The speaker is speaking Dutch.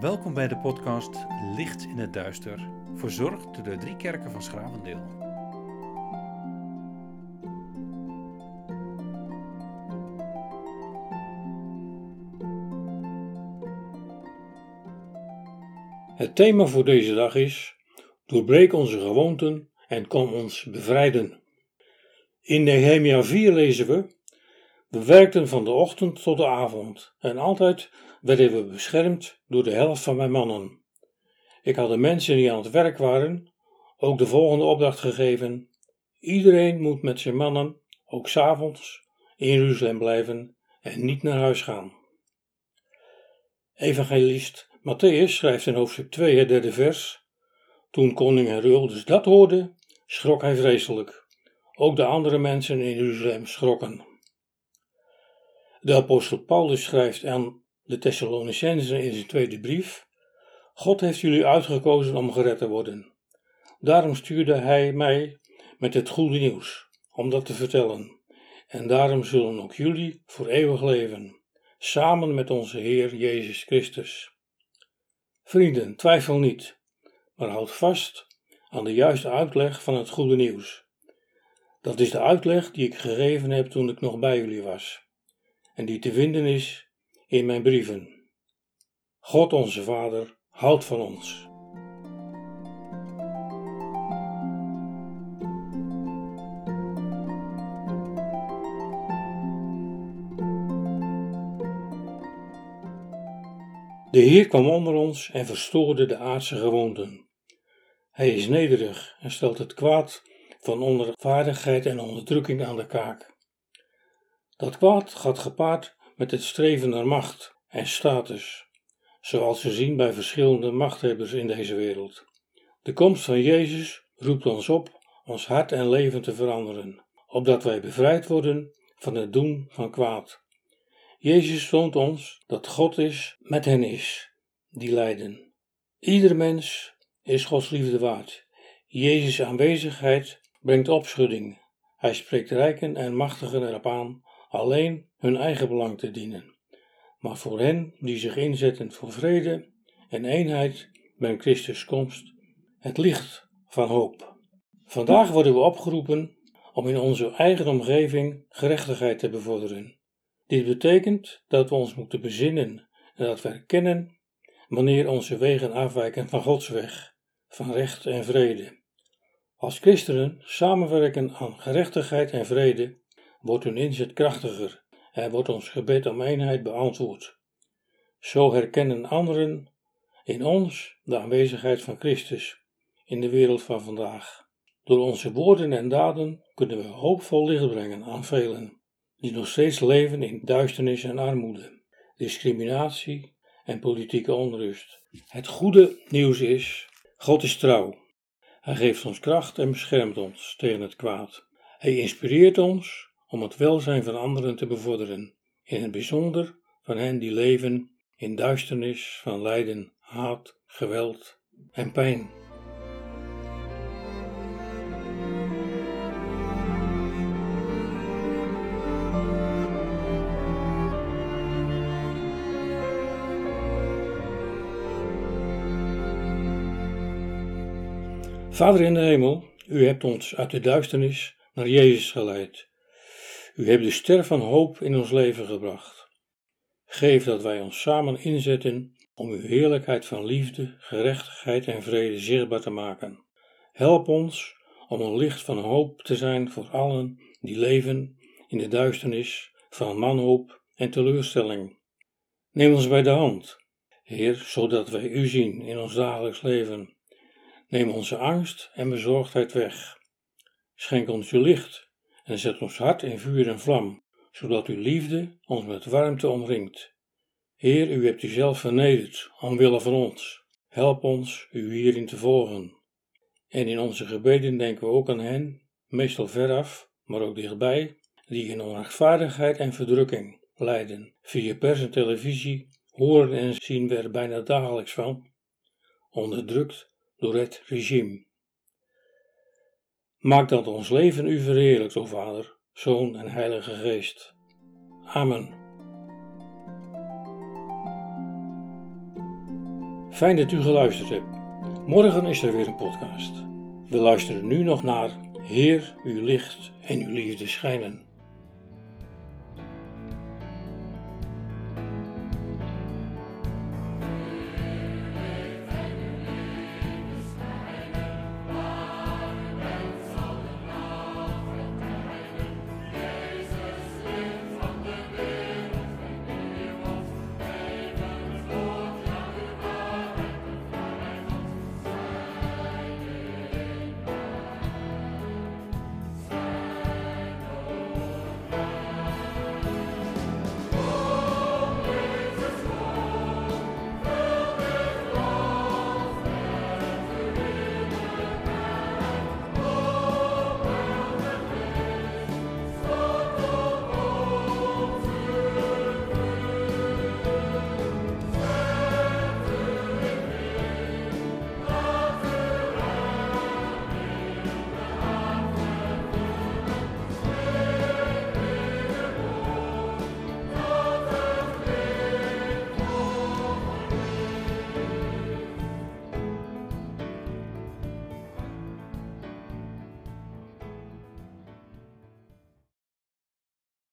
Welkom bij de podcast Licht in het Duister, verzorgd door de drie kerken van Schravendeel. Het thema voor deze dag is: Doorbreek onze gewoonten en kom ons bevrijden. In Nehemia 4 lezen we: We werkten van de ochtend tot de avond en altijd werden we beschermd door de helft van mijn mannen. Ik had de mensen die aan het werk waren ook de volgende opdracht gegeven: Iedereen moet met zijn mannen, ook s'avonds, in Jeruzalem blijven en niet naar huis gaan. Evangelist Matthäus schrijft in hoofdstuk 2, het derde vers: Toen koning Herodes dat hoorde, schrok hij vreselijk. Ook de andere mensen in Jeruzalem schrokken. De apostel Paulus schrijft aan de Thessalonicenzen in zijn tweede brief: God heeft jullie uitgekozen om gered te worden. Daarom stuurde hij mij met het goede nieuws, om dat te vertellen. En daarom zullen ook jullie voor eeuwig leven, samen met onze Heer Jezus Christus. Vrienden, twijfel niet, maar houd vast aan de juiste uitleg van het goede nieuws. Dat is de uitleg die ik gegeven heb toen ik nog bij jullie was, en die te vinden is in mijn brieven. God onze Vader houdt van ons. De Heer kwam onder ons en verstoorde de aardse gewoonten. Hij is nederig en stelt het kwaad van onrechtvaardigheid en onderdrukking aan de kaak. Dat kwaad gaat gepaard met het streven naar macht en status, zoals we zien bij verschillende machthebbers in deze wereld. De komst van Jezus roept ons op ons hart en leven te veranderen, opdat wij bevrijd worden van het doen van kwaad. Jezus toont ons dat God is met hen is, die lijden. Ieder mens is Gods liefde waard. Jezus' aanwezigheid brengt opschudding. Hij spreekt rijken en machtigen erop aan alleen hun eigen belang te dienen. Maar voor hen die zich inzetten voor vrede en eenheid brengt Christus komst het licht van hoop. Vandaag worden we opgeroepen om in onze eigen omgeving gerechtigheid te bevorderen. Dit betekent dat we ons moeten bezinnen en dat we erkennen wanneer onze wegen afwijken van Gods weg, van recht en vrede. Als christenen samenwerken aan gerechtigheid en vrede, wordt hun inzet krachtiger en wordt ons gebed om eenheid beantwoord. Zo herkennen anderen in ons de aanwezigheid van Christus in de wereld van vandaag. Door onze woorden en daden kunnen we hoopvol licht brengen aan velen die nog steeds leven in duisternis en armoede, discriminatie en politieke onrust. Het goede nieuws is: God is trouw. Hij geeft ons kracht en beschermt ons tegen het kwaad. Hij inspireert ons om het welzijn van anderen te bevorderen, in het bijzonder van hen die leven in duisternis van lijden, haat, geweld en pijn. Vader in de hemel, u hebt ons uit de duisternis naar Jezus geleid. U hebt de ster van hoop in ons leven gebracht. Geef dat wij ons samen inzetten om uw heerlijkheid van liefde, gerechtigheid en vrede zichtbaar te maken. Help ons om een licht van hoop te zijn voor allen die leven in de duisternis van manhoop en teleurstelling. Neem ons bij de hand, Heer, zodat wij u zien in ons dagelijks leven Neem onze angst en bezorgdheid weg. Schenk ons uw licht en zet ons hart in vuur en vlam, zodat uw liefde ons met warmte omringt. Heer, u hebt uzelf vernederd omwille van ons. Help ons u hierin te volgen. En in onze gebeden denken we ook aan hen, meestal veraf, maar ook dichtbij, die in onrechtvaardigheid en verdrukking lijden. Via pers en televisie horen en zien we er bijna dagelijks van. Onderdrukt door het regime. Maak dat ons leven u verheerlijkt, o Vader, Zoon en Heilige Geest. Amen. Fijn dat u geluisterd hebt. Morgen is er weer een podcast. We luisteren nu nog naar Heer, uw licht en uw liefde schijnen.